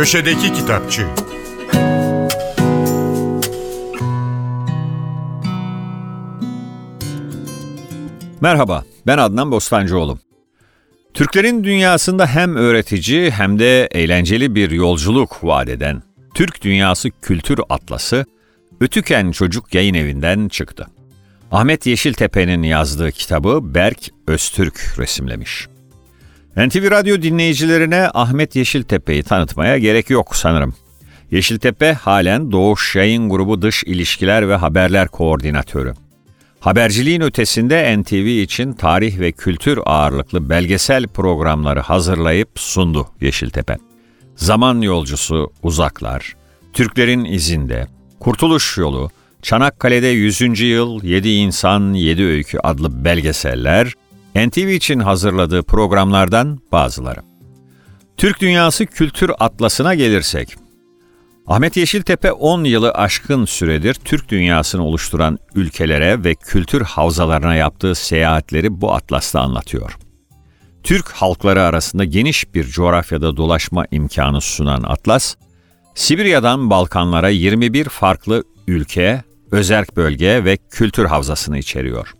Köşedeki Kitapçı Merhaba, ben Adnan Bostancıoğlu. Türklerin dünyasında hem öğretici hem de eğlenceli bir yolculuk vaat eden Türk Dünyası Kültür Atlası, Ötüken Çocuk Yayın Evi'nden çıktı. Ahmet Yeşiltepe'nin yazdığı kitabı Berk Öztürk resimlemiş. NTV Radyo dinleyicilerine Ahmet Yeşiltepe'yi tanıtmaya gerek yok sanırım. Yeşiltepe halen Doğuş Yayın Grubu Dış İlişkiler ve Haberler Koordinatörü. Haberciliğin ötesinde NTV için tarih ve kültür ağırlıklı belgesel programları hazırlayıp sundu Yeşiltepe. Zaman Yolcusu Uzaklar, Türklerin İzinde, Kurtuluş Yolu, Çanakkale'de 100. Yıl 7 İnsan 7 Öykü adlı belgeseller, NTV için hazırladığı programlardan bazıları. Türk Dünyası Kültür Atlası'na gelirsek, Ahmet Yeşiltepe 10 yılı aşkın süredir Türk dünyasını oluşturan ülkelere ve kültür havzalarına yaptığı seyahatleri bu atlasta anlatıyor. Türk halkları arasında geniş bir coğrafyada dolaşma imkanı sunan atlas, Sibirya'dan Balkanlara 21 farklı ülke, özerk bölge ve kültür havzasını içeriyor.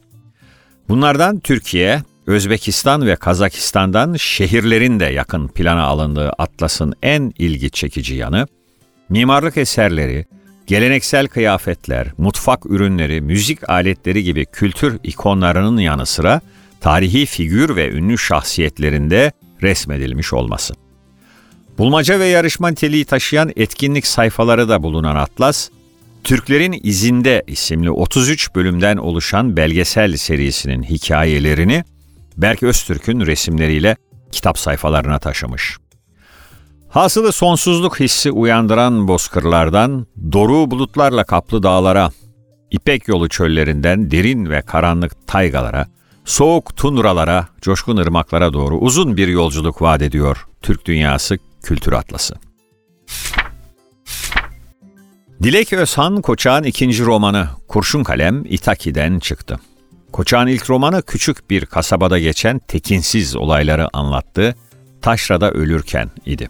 Bunlardan Türkiye, Özbekistan ve Kazakistan'dan şehirlerin de yakın plana alındığı Atlas'ın en ilgi çekici yanı, mimarlık eserleri, geleneksel kıyafetler, mutfak ürünleri, müzik aletleri gibi kültür ikonlarının yanı sıra tarihi figür ve ünlü şahsiyetlerinde resmedilmiş olması. Bulmaca ve yarışma niteliği taşıyan etkinlik sayfaları da bulunan Atlas, Türklerin İzinde isimli 33 bölümden oluşan belgesel serisinin hikayelerini Berk Öztürk'ün resimleriyle kitap sayfalarına taşımış. Hasılı sonsuzluk hissi uyandıran bozkırlardan, doru bulutlarla kaplı dağlara, İpek yolu çöllerinden derin ve karanlık taygalara, soğuk tundralara, coşkun ırmaklara doğru uzun bir yolculuk vaat ediyor Türk Dünyası Kültür Atlası. Dilek Özhan Koçak'ın ikinci romanı Kurşun Kalem İtaki'den çıktı. Koçak'ın ilk romanı küçük bir kasabada geçen tekinsiz olayları anlattı, Taşra'da ölürken idi.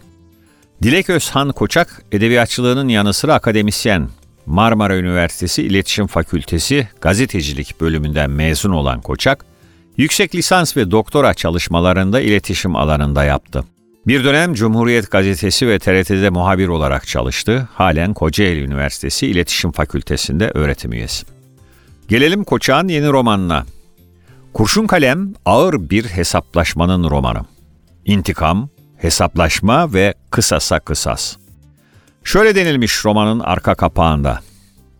Dilek Özhan Koçak, edebiyatçılığının yanı sıra akademisyen, Marmara Üniversitesi İletişim Fakültesi Gazetecilik bölümünden mezun olan Koçak, yüksek lisans ve doktora çalışmalarında iletişim alanında yaptı. Bir dönem Cumhuriyet Gazetesi ve TRT'de muhabir olarak çalıştı. Halen Kocaeli Üniversitesi İletişim Fakültesi'nde öğretim üyesi. Gelelim Koçak'ın yeni romanına. Kurşun Kalem ağır bir hesaplaşmanın romanı. İntikam, hesaplaşma ve kısasa kısas. Şöyle denilmiş romanın arka kapağında.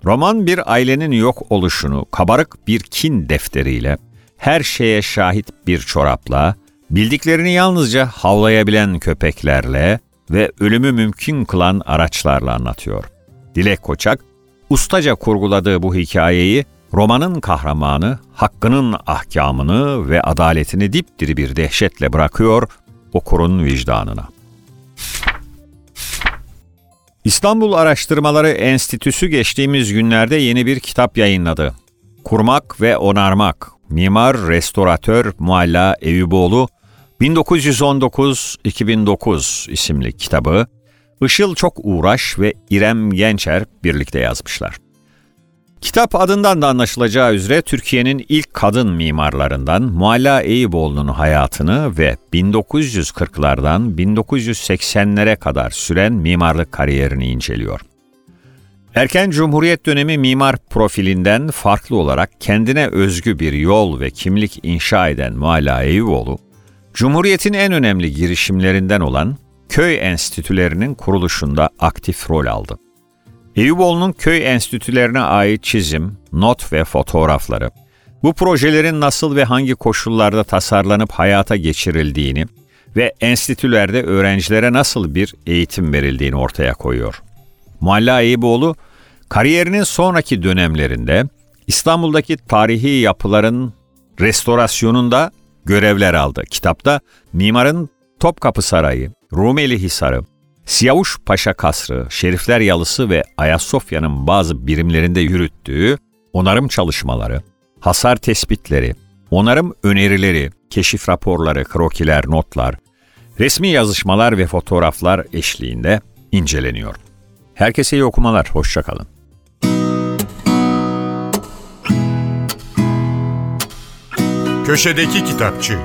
Roman bir ailenin yok oluşunu kabarık bir kin defteriyle, her şeye şahit bir çorapla, bildiklerini yalnızca havlayabilen köpeklerle ve ölümü mümkün kılan araçlarla anlatıyor. Dilek Koçak, ustaca kurguladığı bu hikayeyi romanın kahramanı hakkının ahkamını ve adaletini dipdiri bir dehşetle bırakıyor okurun vicdanına. İstanbul Araştırmaları Enstitüsü geçtiğimiz günlerde yeni bir kitap yayınladı. Kurmak ve Onarmak, Mimar Restoratör Mualla Eyüboğlu 1919-2009 isimli kitabı Işıl Çok Uğraş ve İrem Gençer birlikte yazmışlar. Kitap adından da anlaşılacağı üzere Türkiye'nin ilk kadın mimarlarından Mualla Eyüboğlu'nun hayatını ve 1940'lardan 1980'lere kadar süren mimarlık kariyerini inceliyor. Erken Cumhuriyet dönemi mimar profilinden farklı olarak kendine özgü bir yol ve kimlik inşa eden Mualla Eyüboğlu, Cumhuriyet'in en önemli girişimlerinden olan köy enstitülerinin kuruluşunda aktif rol aldı. Eyüboğlu'nun köy enstitülerine ait çizim, not ve fotoğrafları, bu projelerin nasıl ve hangi koşullarda tasarlanıp hayata geçirildiğini ve enstitülerde öğrencilere nasıl bir eğitim verildiğini ortaya koyuyor. Mualla Eyüboğlu, kariyerinin sonraki dönemlerinde İstanbul'daki tarihi yapıların restorasyonunda görevler aldı. Kitapta mimarın Topkapı Sarayı, Rumeli Hisarı, Siyavuş Paşa Kasrı, Şerifler Yalısı ve Ayasofya'nın bazı birimlerinde yürüttüğü onarım çalışmaları, hasar tespitleri, onarım önerileri, keşif raporları, krokiler, notlar, resmi yazışmalar ve fotoğraflar eşliğinde inceleniyor. Herkese iyi okumalar, hoşçakalın. Köşedeki Kitapçı